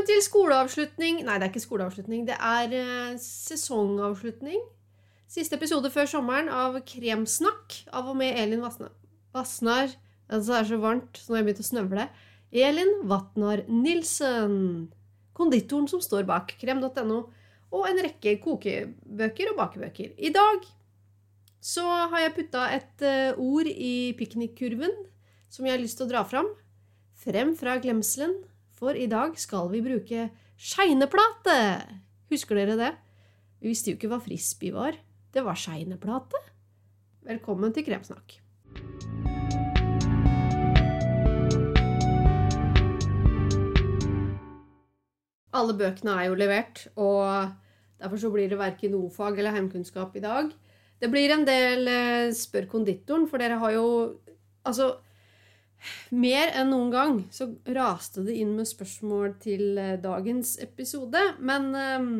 Velkommen til skoleavslutning Nei, det er ikke skoleavslutning. Det er eh, sesongavslutning. Siste episode før sommeren av Kremsnakk av og med Elin Vassnar Altså, det er så varmt, så nå har jeg begynt å snøvle. Elin Vatnar Nilsen. Konditoren som står bak krem.no. Og en rekke kokebøker og bakebøker. I dag så har jeg putta et eh, ord i piknikkurven som jeg har lyst til å dra fram. Frem fra glemselen, for i dag skal vi bruke skeineplate. Husker dere det? Vi visste jo ikke hva frisbee var. Det var skeineplate. Velkommen til Kremsnakk. Alle bøkene er jo levert, og derfor så blir det verken o-fag eller heimkunnskap i dag. Det blir en del eh, spør konditoren, for dere har jo Altså, mer enn noen gang så raste det inn med spørsmål til eh, dagens episode, men um,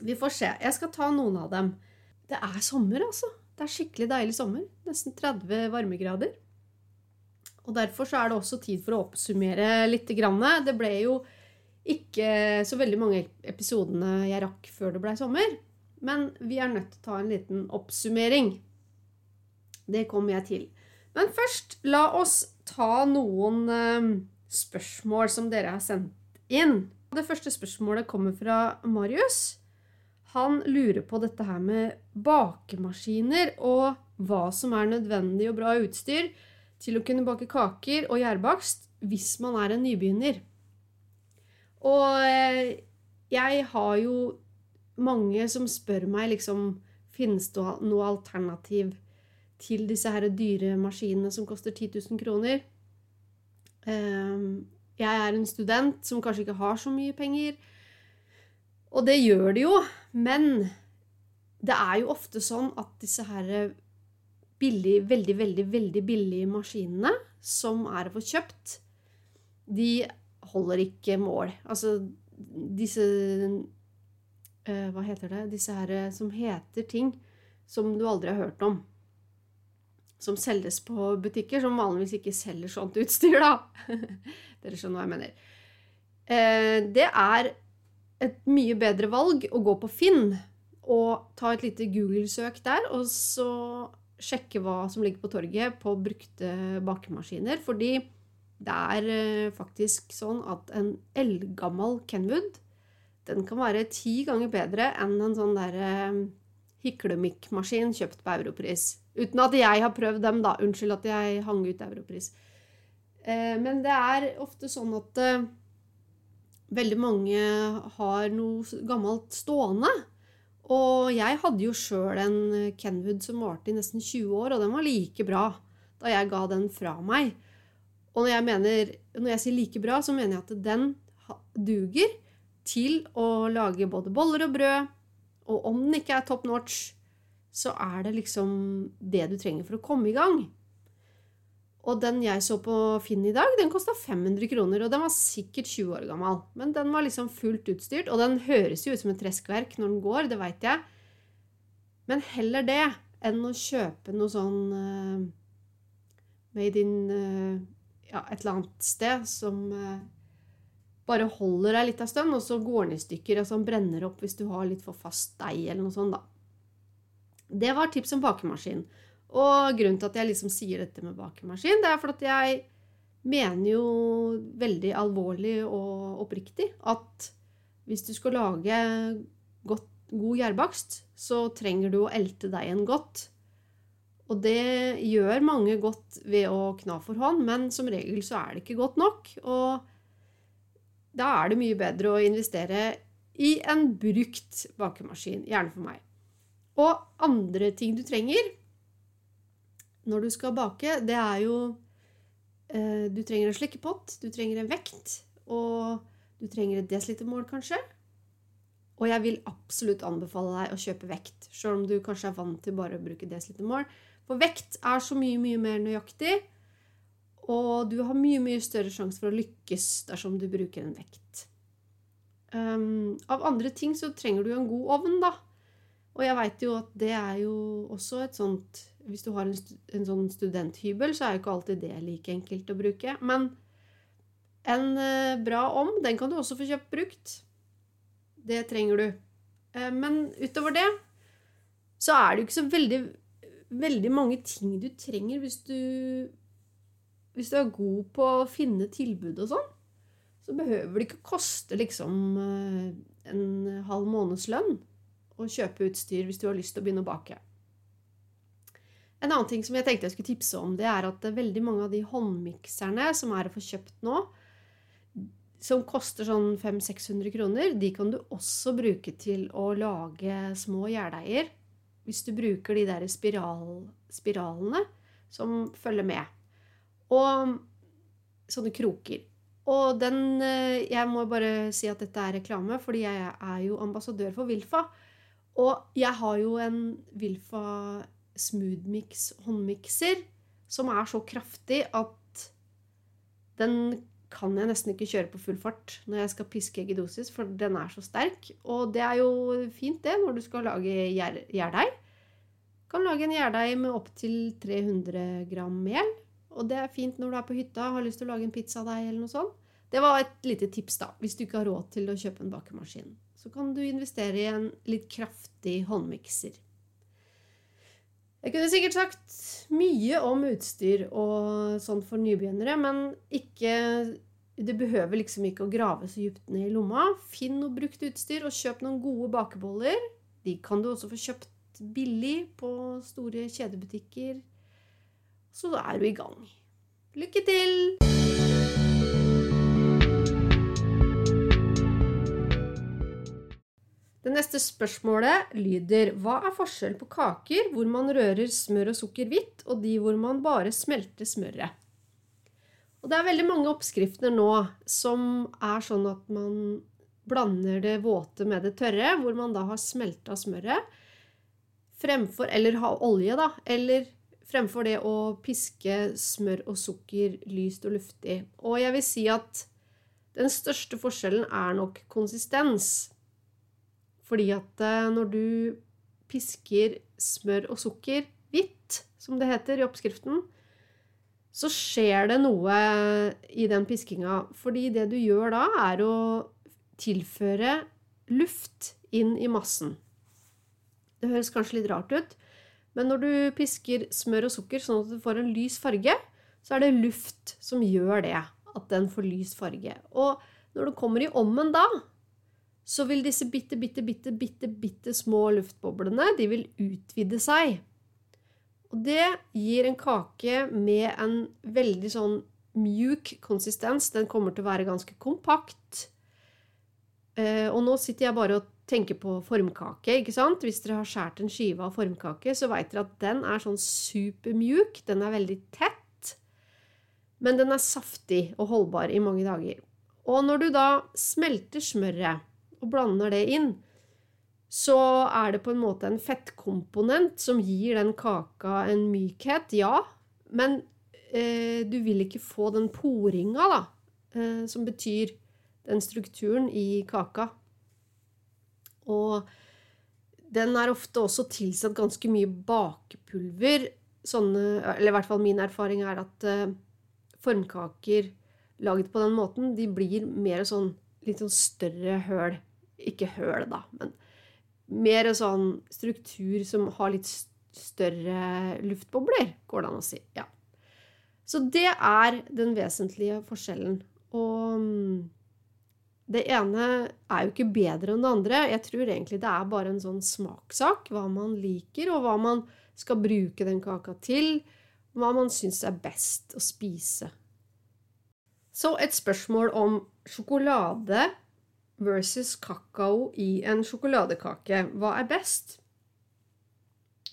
vi får se. Jeg skal ta noen av dem. Det er sommer, altså. Det er skikkelig deilig sommer. Nesten 30 varmegrader. Og derfor så er det også tid for å oppsummere litt. Det ble jo ikke så veldig mange episodene jeg rakk før det blei sommer. Men vi er nødt til å ta en liten oppsummering. Det kommer jeg til. Men først, la oss ta noen eh, spørsmål som dere har sendt inn. Det første spørsmålet kommer fra Marius. Han lurer på dette her med bakemaskiner og hva som er nødvendig og bra utstyr til å kunne bake kaker og gjærbakst hvis man er en nybegynner. Og eh, jeg har jo mange som spør meg liksom Finnes det noe alternativ til disse her dyre maskinene som koster 10 000 kroner? Ehm, jeg er en student som kanskje ikke har så mye penger. Og det gjør det jo, men det er jo ofte sånn at disse her billig, veldig, veldig, veldig billige maskinene som er å få kjøpt, de holder ikke mål. Altså disse uh, Hva heter det? Disse her eh, som heter ting som du aldri har hørt om. Som selges på butikker, som vanligvis ikke selger sånt utstyr, da. Dere skjønner hva jeg mener. Uh, det er et mye bedre valg å gå på Finn og ta et lite Google-søk der, og så sjekke hva som ligger på torget på brukte bakemaskiner. Fordi det er faktisk sånn at en eldgammel Kenwood den kan være ti ganger bedre enn en sånn derre eh, hyklemikk-maskin kjøpt på Europris. Uten at jeg har prøvd dem, da. Unnskyld at jeg hang ut Europris. Eh, men det er ofte sånn at eh, veldig mange har noe gammelt stående. Og jeg hadde jo sjøl en Kenwood som varte i nesten 20 år, og den var like bra da jeg ga den fra meg. Og når jeg, mener, når jeg sier like bra, så mener jeg at den duger til å lage både boller og brød. Og om den ikke er top notch, så er det liksom det du trenger for å komme i gang. Og den jeg så på Finn i dag, den kosta 500 kroner. Og den var sikkert 20 år gammel. Men den var liksom fullt utstyrt. Og den høres jo ut som et treskverk når den går, det veit jeg. Men heller det enn å kjøpe noe sånn uh, made in uh, ja, et eller annet sted som uh, bare holder deg litt av stund, og så går den i stykker, og så brenner opp hvis du har litt for fast deig eller noe sånt, da. Det var tips om bakemaskin. Og grunnen til at jeg liksom sier dette med bakemaskin, det er for at jeg mener jo veldig alvorlig og oppriktig at hvis du skal lage godt, god gjærbakst, så trenger du å elte deigen godt. Og det gjør mange godt ved å kna for hånd, men som regel så er det ikke godt nok. Og da er det mye bedre å investere i en brukt bakemaskin, gjerne for meg. Og andre ting du trenger når du skal bake, det er jo eh, Du trenger en slikkepott, du trenger en vekt, og du trenger et desilitermål, kanskje. Og jeg vil absolutt anbefale deg å kjøpe vekt, sjøl om du kanskje er vant til bare å bruke desilitermål. For vekt er så mye, mye mer nøyaktig. Og du har mye, mye større sjanse for å lykkes dersom du bruker en vekt. Um, av andre ting så trenger du en god ovn, da. Og jeg veit jo at det er jo også et sånt Hvis du har en, en sånn studenthybel, så er jo ikke alltid det like enkelt å bruke. Men En eh, bra om, den kan du også få kjøpt brukt. Det trenger du. Eh, men utover det så er det jo ikke så veldig, veldig mange ting du trenger hvis du Hvis du er god på å finne tilbud og sånn. Så behøver det ikke koste liksom eh, en halv månedslønn å kjøpe utstyr hvis du har lyst til å begynne å bake. En annen ting som jeg tenkte jeg skulle tipse om, det er at veldig mange av de håndmikserne som er å få kjøpt nå, som koster sånn 500-600 kroner, de kan du også bruke til å lage små gjerdeier. Hvis du bruker de der spiral, spiralene som følger med. Og sånne kroker. Og den eh, Jeg må bare si at dette er reklame, fordi jeg er jo ambassadør for Wilfa. Og jeg har jo en Wilfa Smoothmix håndmikser som er så kraftig at den kan jeg nesten ikke kjøre på full fart når jeg skal piske egg i dosis, for den er så sterk. Og det er jo fint, det, når du skal lage gjærdeig. Kan lage en gjærdeig med opptil 300 gram mel. Og det er fint når du er på hytta og har lyst til å lage en pizzadeig eller noe sånt. Det var et lite tips, da, hvis du ikke har råd til å kjøpe en bakemaskin. Så kan du investere i en litt kraftig håndmikser. Jeg kunne sikkert sagt mye om utstyr og sånn for nybegynnere, men ikke Det behøver liksom ikke å grave så dypt ned i lomma. Finn noe brukt utstyr, og kjøp noen gode bakeboller. De kan du også få kjøpt billig på store kjedebutikker. Så da er du i gang. Lykke til! Det neste spørsmålet lyder Hva er forskjell på kaker hvor man rører smør og sukker hvitt, og de hvor man bare smelter smøret? Og det er veldig mange oppskrifter nå som er sånn at man blander det våte med det tørre, hvor man da har smelta smøret, fremfor Eller ha olje, da. Eller fremfor det å piske smør og sukker lyst og luftig. Og jeg vil si at den største forskjellen er nok konsistens. Fordi at eh, når du pisker smør og sukker hvitt, som det heter i oppskriften, så skjer det noe i den piskinga. Fordi det du gjør da, er å tilføre luft inn i massen. Det høres kanskje litt rart ut, men når du pisker smør og sukker sånn at du får en lys farge, så er det luft som gjør det, at den får lys farge. Og når du kommer i ommen da, så vil disse bitte, bitte, bitte, bitte, bitte små luftboblene de vil utvide seg. Og det gir en kake med en veldig sånn mjuk konsistens. Den kommer til å være ganske kompakt. Eh, og nå sitter jeg bare og tenker på formkake. ikke sant? Hvis dere har skåret en skive av formkake, så vet dere at den er sånn supermjuk. Den er veldig tett. Men den er saftig og holdbar i mange dager. Og når du da smelter smøret og blander det inn, så er det på en måte en fettkomponent som gir den kaka en mykhet, ja. Men eh, du vil ikke få den poringa, da, eh, som betyr den strukturen i kaka. Og den er ofte også tilsatt ganske mye bakepulver. Sånne, eller i hvert fall min erfaring er at eh, formkaker laget på den måten, de blir mer sånn litt sånn større høl. Ikke høl, da, men mer sånn struktur som har litt større luftbobler, går det an å si. Ja. Så det er den vesentlige forskjellen. Og mm, det ene er jo ikke bedre enn det andre. Jeg tror egentlig det er bare en sånn smakssak. Hva man liker, og hva man skal bruke den kaka til. Hva man syns er best å spise. Så et spørsmål om sjokolade versus kakao i en sjokoladekake. Hva er best?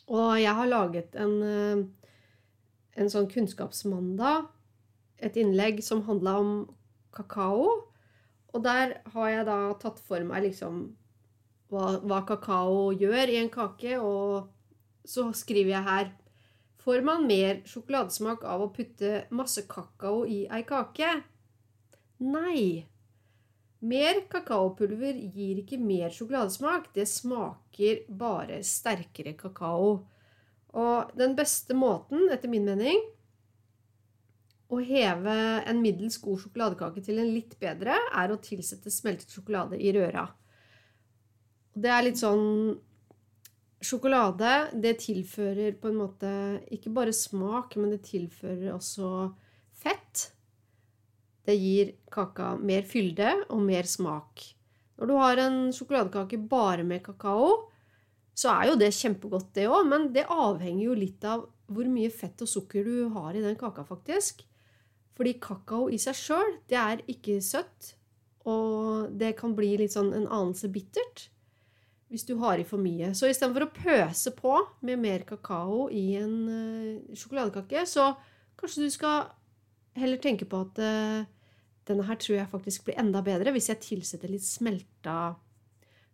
Og jeg har laget en, eh, en sånn kunnskapsmandag, et innlegg som handla om kakao. Og der har jeg da tatt for meg liksom hva, hva kakao gjør i en kake, og så skriver jeg her Får man mer sjokoladesmak av å putte masse kakao i ei kake? Nei. Mer kakaopulver gir ikke mer sjokoladesmak, det smaker bare sterkere kakao. Og den beste måten, etter min mening, å heve en middels god sjokoladekake til en litt bedre, er å tilsette smeltet sjokolade i røra. Det er litt sånn Sjokolade, det tilfører på en måte ikke bare smak, men det tilfører også. Det gir kaka mer fylde og mer smak. Når du har en sjokoladekake bare med kakao, så er jo det kjempegodt, det òg, men det avhenger jo litt av hvor mye fett og sukker du har i den kaka, faktisk. Fordi kakao i seg sjøl, det er ikke søtt, og det kan bli litt sånn en anelse bittert hvis du har i for mye. Så istedenfor å pøse på med mer kakao i en uh, sjokoladekake, så kanskje du skal heller tenke på at uh, denne her tror jeg faktisk blir enda bedre hvis jeg tilsetter litt smelta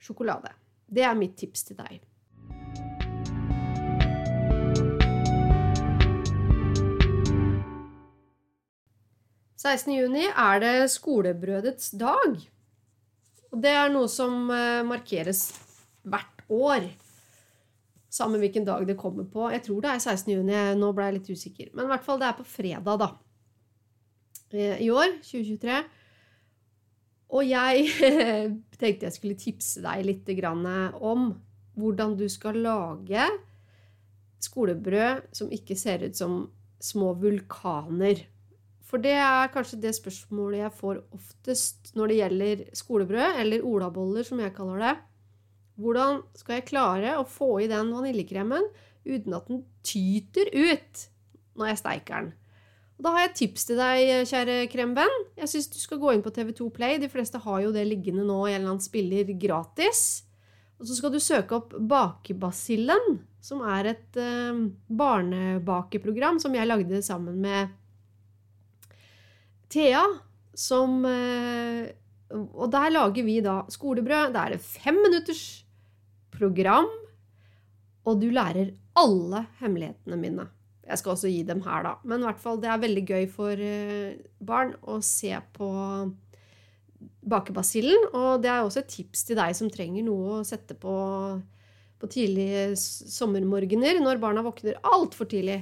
sjokolade. Det er mitt tips til deg. juni er det skolebrødets dag. Og det er noe som eh, markeres hvert år. Samme hvilken dag det kommer på. Jeg tror det er 16. juni. Nå ble jeg litt usikker. Men i hvert fall det er på fredag, da. I år, 2023. Og jeg tenkte jeg skulle tipse deg litt om hvordan du skal lage skolebrød som ikke ser ut som små vulkaner. For det er kanskje det spørsmålet jeg får oftest når det gjelder skolebrød, eller olaboller, som jeg kaller det. Hvordan skal jeg klare å få i den vaniljekremen uten at den tyter ut når jeg steiker den? Og da har jeg et tips til deg, kjære kremvenn. Jeg syns du skal gå inn på TV2 Play. De fleste har jo det liggende nå i en eller annen spiller gratis. Og så skal du søke opp Bakebasillen, som er et eh, barnebakeprogram som jeg lagde sammen med Thea. Som eh, Og der lager vi da skolebrød. Det er et fem program, og du lærer alle hemmelighetene mine. Jeg skal også gi dem her, da. Men i hvert fall, det er veldig gøy for eh, barn å se på bakebasillen. Og det er også et tips til deg som trenger noe å sette på på tidlige sommermorgener når barna våkner altfor tidlig.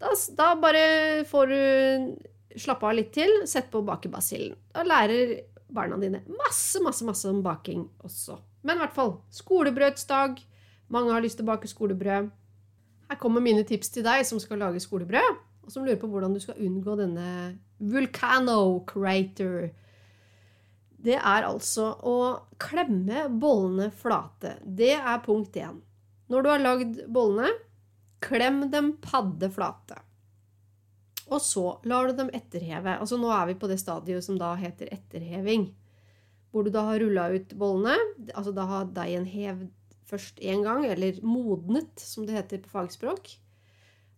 Da, da, bare får du slappe av litt til, sett på bakebasillen. Da lærer barna dine masse, masse, masse om baking også. Men i hvert fall skolebrødsdag. Mange har lyst til å bake skolebrød. Her kommer mine tips til deg som skal lage skolebrød, og som lurer på hvordan du skal unngå denne vulcano crater. Det er altså å klemme bollene flate. Det er punkt én. Når du har lagd bollene, klem dem padde flate. Og så lar du dem etterheve. Altså Nå er vi på det stadiet som da heter etterheving hvor du da har rulla ut bollene. Altså da har deigen hevd først én gang, eller modnet, som det heter på fagspråk.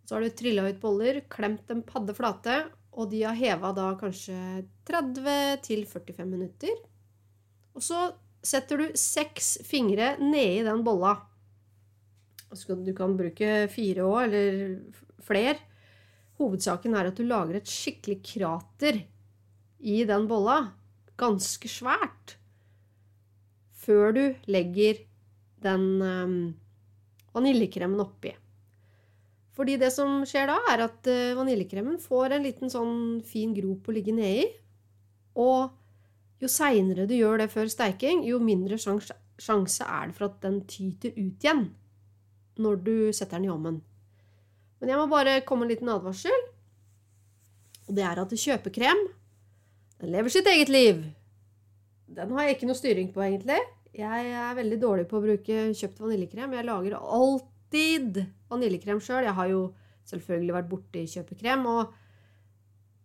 Så har du trilla ut boller, klemt en padde flate, og de har heva da kanskje 30-45 minutter. Og så setter du seks fingre nedi den bolla. Du kan bruke fire òg, eller flere. Hovedsaken er at du lager et skikkelig krater i den bolla ganske svært før du legger den um, vaniljekremen oppi. Fordi det som skjer da, er at uh, vaniljekremen får en liten sånn fin grop å ligge nedi. Og jo seinere du gjør det før steiking, jo mindre sjanse, sjanse er det for at den tyter ut igjen når du setter den i ovnen. Men jeg må bare komme med en liten advarsel. Og det er at kjøpekrem den lever sitt eget liv. Den har jeg ikke noe styring på, egentlig. Jeg er veldig dårlig på å bruke kjøpt vaniljekrem. Jeg lager alltid vaniljekrem sjøl. Jeg har jo selvfølgelig vært borti kjøpekrem. Og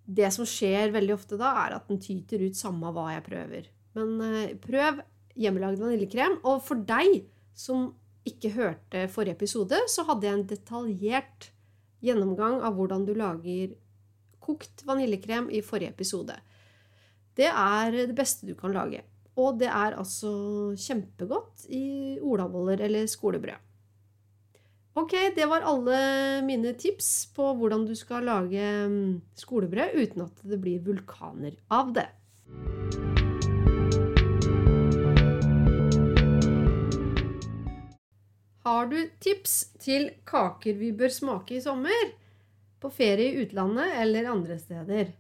det som skjer veldig ofte da, er at den tyter ut samme hva jeg prøver. Men uh, prøv hjemmelagd vaniljekrem. Og for deg som ikke hørte forrige episode, så hadde jeg en detaljert gjennomgang av hvordan du lager kokt vaniljekrem i forrige episode. Det er det beste du kan lage. Og det er altså kjempegodt i olaboller eller skolebrød. Ok, det var alle mine tips på hvordan du skal lage mm, skolebrød uten at det blir vulkaner av det. Har du tips til kaker vi bør smake i sommer? på ferie i utlandet eller andre steder.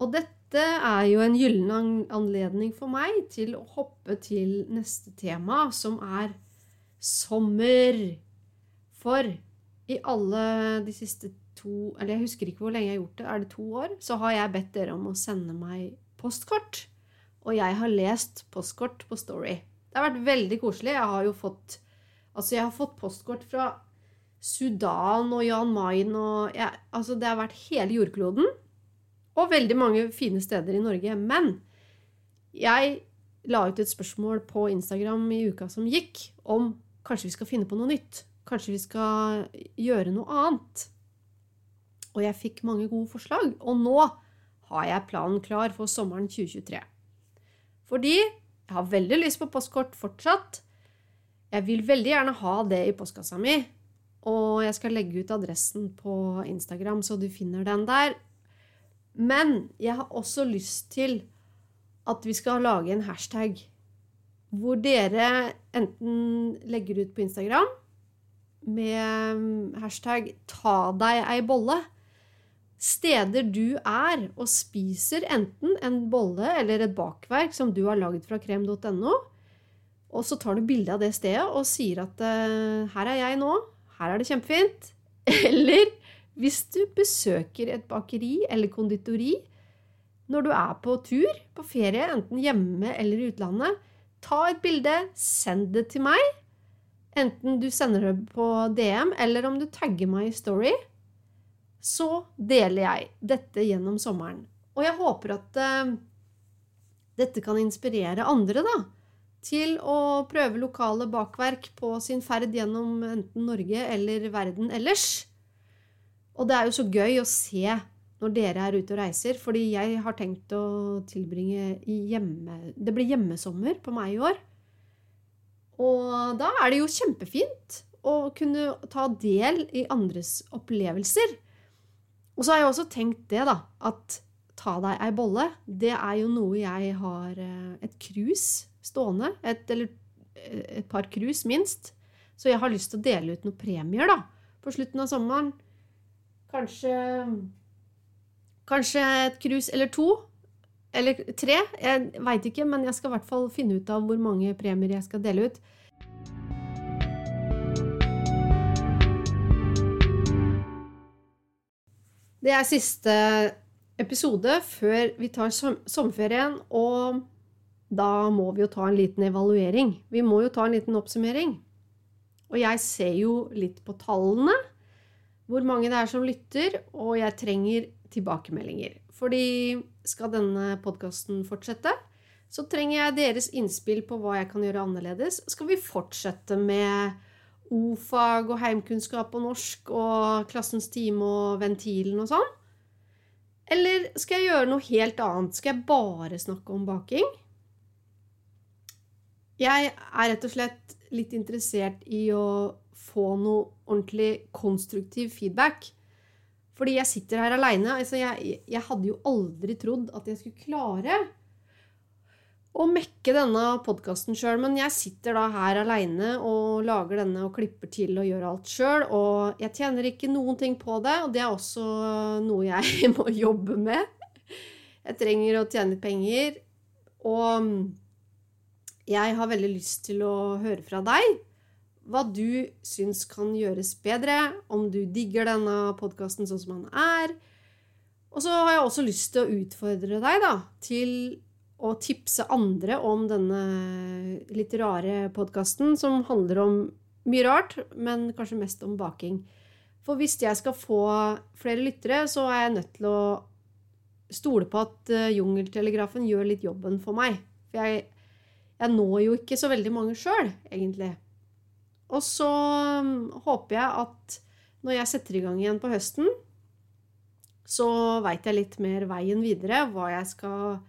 Og dette er jo en gyllen anledning for meg til å hoppe til neste tema, som er sommer. For i alle de siste to Eller jeg husker ikke hvor lenge jeg har gjort det. Er det to år? Så har jeg bedt dere om å sende meg postkort. Og jeg har lest postkort på Story. Det har vært veldig koselig. Jeg har jo fått Altså, jeg har fått postkort fra Sudan og Jan Mayen og jeg, Altså, det har vært hele jordkloden. Og veldig mange fine steder i Norge. Men jeg la ut et spørsmål på Instagram i uka som gikk, om kanskje vi skal finne på noe nytt. Kanskje vi skal gjøre noe annet. Og jeg fikk mange gode forslag. Og nå har jeg planen klar for sommeren 2023. Fordi jeg har veldig lyst på postkort fortsatt. Jeg vil veldig gjerne ha det i postkassa mi. Og jeg skal legge ut adressen på Instagram, så du finner den der. Men jeg har også lyst til at vi skal lage en hashtag hvor dere enten legger ut på Instagram med hashtag 'ta deg ei bolle' steder du er og spiser enten en bolle eller et bakverk som du har lagd fra krem.no, og så tar du bilde av det stedet og sier at uh, 'her er jeg nå, her er det kjempefint'. Eller hvis du besøker et bakeri eller konditori når du er på tur, på ferie, enten hjemme eller i utlandet, ta et bilde, send det til meg. Enten du sender det på DM, eller om du tagger meg i Story så deler jeg dette gjennom sommeren. Og jeg håper at uh, dette kan inspirere andre, da. Til å prøve lokale bakverk på sin ferd gjennom enten Norge eller verden ellers. Og det er jo så gøy å se når dere er ute og reiser, fordi jeg har tenkt å tilbringe hjemme Det blir hjemmesommer på meg i år. Og da er det jo kjempefint å kunne ta del i andres opplevelser. Og så har jeg også tenkt det, da, at ta deg ei bolle, det er jo noe jeg har eh, et cruise stående. Et, eller eh, et par cruise, minst. Så jeg har lyst til å dele ut noen premier, da, på slutten av sommeren. Kanskje Kanskje et cruise eller to. Eller tre. Jeg veit ikke, men jeg skal i hvert fall finne ut av hvor mange premier jeg skal dele ut. Det er siste episode før vi tar sommerferien, og da må vi jo ta en liten evaluering. Vi må jo ta en liten oppsummering. Og jeg ser jo litt på tallene, hvor mange det er som lytter, og jeg trenger tilbakemeldinger. Fordi skal denne podkasten fortsette, så trenger jeg deres innspill på hva jeg kan gjøre annerledes. Skal vi fortsette med o-fag og heimkunnskap og norsk og klassens time og ventilen og sånn? Eller skal jeg gjøre noe helt annet? Skal jeg bare snakke om baking? Jeg er rett og slett litt interessert i å få noe ordentlig konstruktiv feedback. Fordi jeg sitter her aleine. Altså jeg, jeg hadde jo aldri trodd at jeg skulle klare å mekke denne podkasten sjøl, men jeg sitter da her aleine og lager denne og klipper til og gjør alt sjøl. Og jeg tjener ikke noen ting på det, og det er også noe jeg må jobbe med. Jeg trenger å tjene penger. Og jeg har veldig lyst til å høre fra deg hva du syns kan gjøres bedre, om du digger denne podkasten sånn som den er. Og så har jeg også lyst til å utfordre deg da, til å tipse andre om denne litt rare podkasten som handler om mye rart, men kanskje mest om baking. For hvis jeg skal få flere lyttere, så er jeg nødt til å stole på at uh, Jungeltelegrafen gjør litt jobben for meg. For jeg, jeg når jo ikke så veldig mange sjøl, egentlig. Og så um, håper jeg at når jeg setter i gang igjen på høsten, så veit jeg litt mer veien videre, hva jeg skal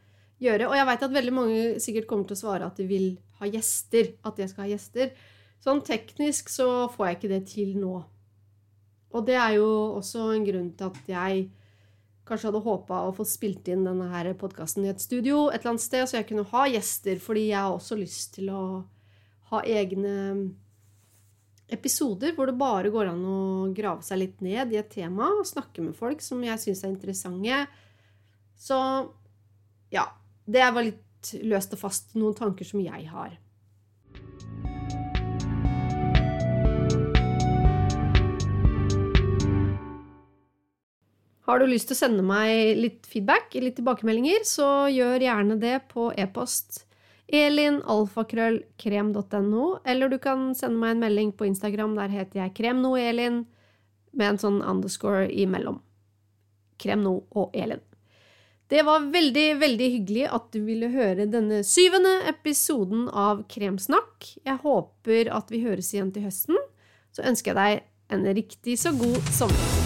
gjøre. Og jeg veit at veldig mange sikkert kommer til å svare at de vil ha gjester. At jeg skal ha gjester. Sånn teknisk så får jeg ikke det til nå. Og det er jo også en grunn til at jeg kanskje hadde håpa å få spilt inn denne her podkasten i et studio et eller annet sted, så jeg kunne ha gjester, fordi jeg har også lyst til å ha egne episoder hvor det bare går an å grave seg litt ned i et tema og snakke med folk som jeg syns er interessante. Så ja. Det var litt løst og fast noen tanker som jeg har. Har du lyst til å sende meg litt feedback, litt tilbakemeldinger, så gjør gjerne det på e-post elinalfakrøllkrem.no, eller du kan sende meg en melding på Instagram. Der heter jeg kremnoelin med en sånn underscore imellom. Kremno og Elin. Det var veldig, veldig hyggelig at du ville høre denne syvende episoden av Kremsnakk. Jeg håper at vi høres igjen til høsten. Så ønsker jeg deg en riktig så god sommer.